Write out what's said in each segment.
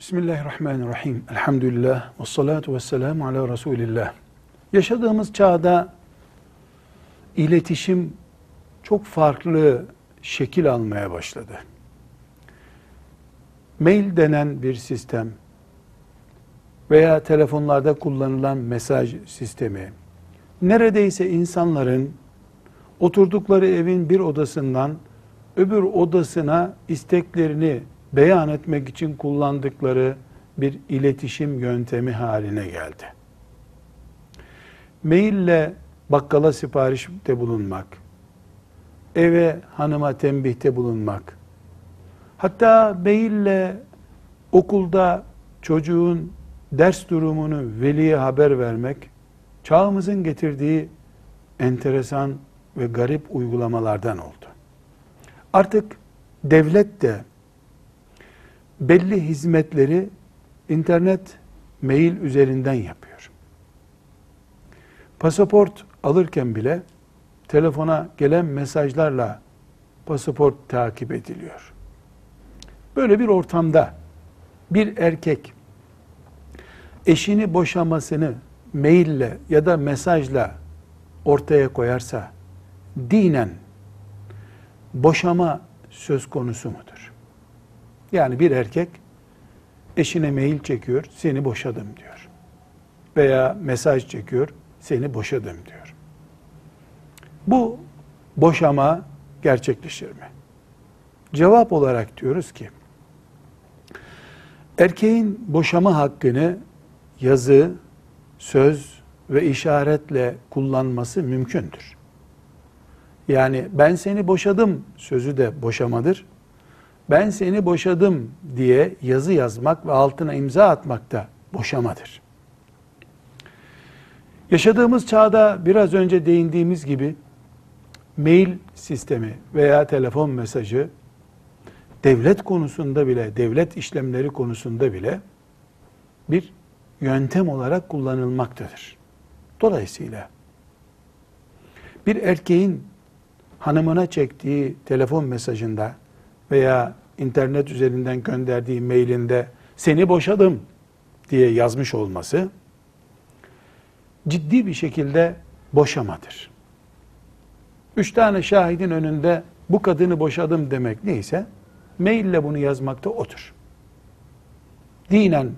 Bismillahirrahmanirrahim. Elhamdülillah. Ve salatu ve selamu ala Resulillah. Yaşadığımız çağda iletişim çok farklı şekil almaya başladı. Mail denen bir sistem veya telefonlarda kullanılan mesaj sistemi neredeyse insanların oturdukları evin bir odasından öbür odasına isteklerini beyan etmek için kullandıkları bir iletişim yöntemi haline geldi. Maille bakkala siparişte bulunmak, eve hanıma tembihte bulunmak, hatta maille okulda çocuğun ders durumunu veliye haber vermek, çağımızın getirdiği enteresan ve garip uygulamalardan oldu. Artık devlet de belli hizmetleri internet, mail üzerinden yapıyor. Pasaport alırken bile telefona gelen mesajlarla pasaport takip ediliyor. Böyle bir ortamda bir erkek eşini boşamasını maille ya da mesajla ortaya koyarsa dinen boşama söz konusu mudur? Yani bir erkek eşine mail çekiyor, seni boşadım diyor. Veya mesaj çekiyor, seni boşadım diyor. Bu boşama gerçekleşir mi? Cevap olarak diyoruz ki, erkeğin boşama hakkını yazı, söz ve işaretle kullanması mümkündür. Yani ben seni boşadım sözü de boşamadır ben seni boşadım diye yazı yazmak ve altına imza atmak da boşamadır. Yaşadığımız çağda biraz önce değindiğimiz gibi mail sistemi veya telefon mesajı devlet konusunda bile, devlet işlemleri konusunda bile bir yöntem olarak kullanılmaktadır. Dolayısıyla bir erkeğin hanımına çektiği telefon mesajında veya internet üzerinden gönderdiği mailinde seni boşadım diye yazmış olması ciddi bir şekilde boşamadır. Üç tane şahidin önünde bu kadını boşadım demek neyse maille bunu yazmakta otur. Dinen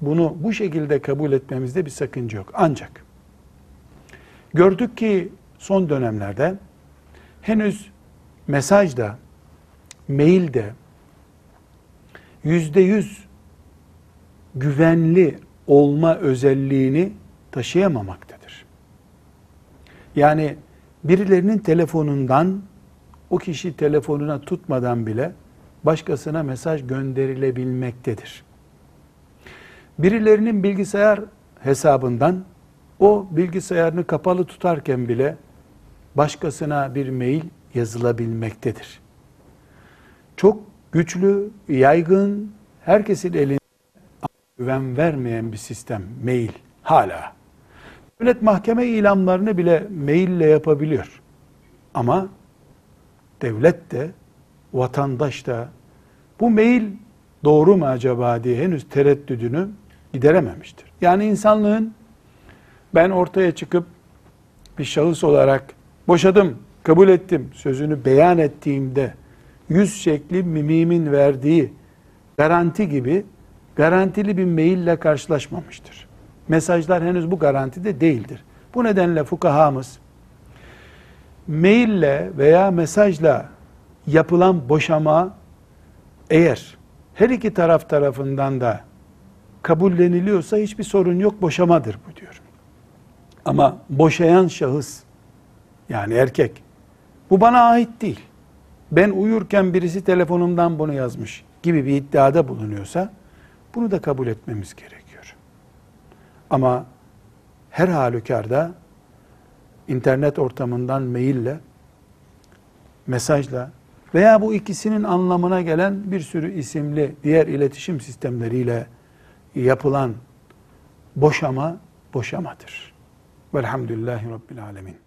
bunu bu şekilde kabul etmemizde bir sakınca yok. Ancak gördük ki son dönemlerde henüz mesajda, mailde yüzde yüz güvenli olma özelliğini taşıyamamaktadır. Yani birilerinin telefonundan o kişi telefonuna tutmadan bile başkasına mesaj gönderilebilmektedir. Birilerinin bilgisayar hesabından o bilgisayarını kapalı tutarken bile başkasına bir mail yazılabilmektedir. Çok güçlü, yaygın, herkesin elinde güven vermeyen bir sistem, mail hala. Devlet mahkeme ilamlarını bile maille yapabiliyor. Ama devlet de, vatandaş da bu mail doğru mu acaba diye henüz tereddüdünü giderememiştir. Yani insanlığın ben ortaya çıkıp bir şahıs olarak boşadım, kabul ettim sözünü beyan ettiğimde yüz şekli mimimin verdiği garanti gibi garantili bir maille karşılaşmamıştır. Mesajlar henüz bu garantide değildir. Bu nedenle fukahamız maille veya mesajla yapılan boşama eğer her iki taraf tarafından da kabulleniliyorsa hiçbir sorun yok boşamadır bu diyor. Ama boşayan şahıs yani erkek bu bana ait değil ben uyurken birisi telefonumdan bunu yazmış gibi bir iddiada bulunuyorsa bunu da kabul etmemiz gerekiyor. Ama her halükarda internet ortamından maille, mesajla veya bu ikisinin anlamına gelen bir sürü isimli diğer iletişim sistemleriyle yapılan boşama boşamadır. Velhamdülillahi Rabbil Alemin.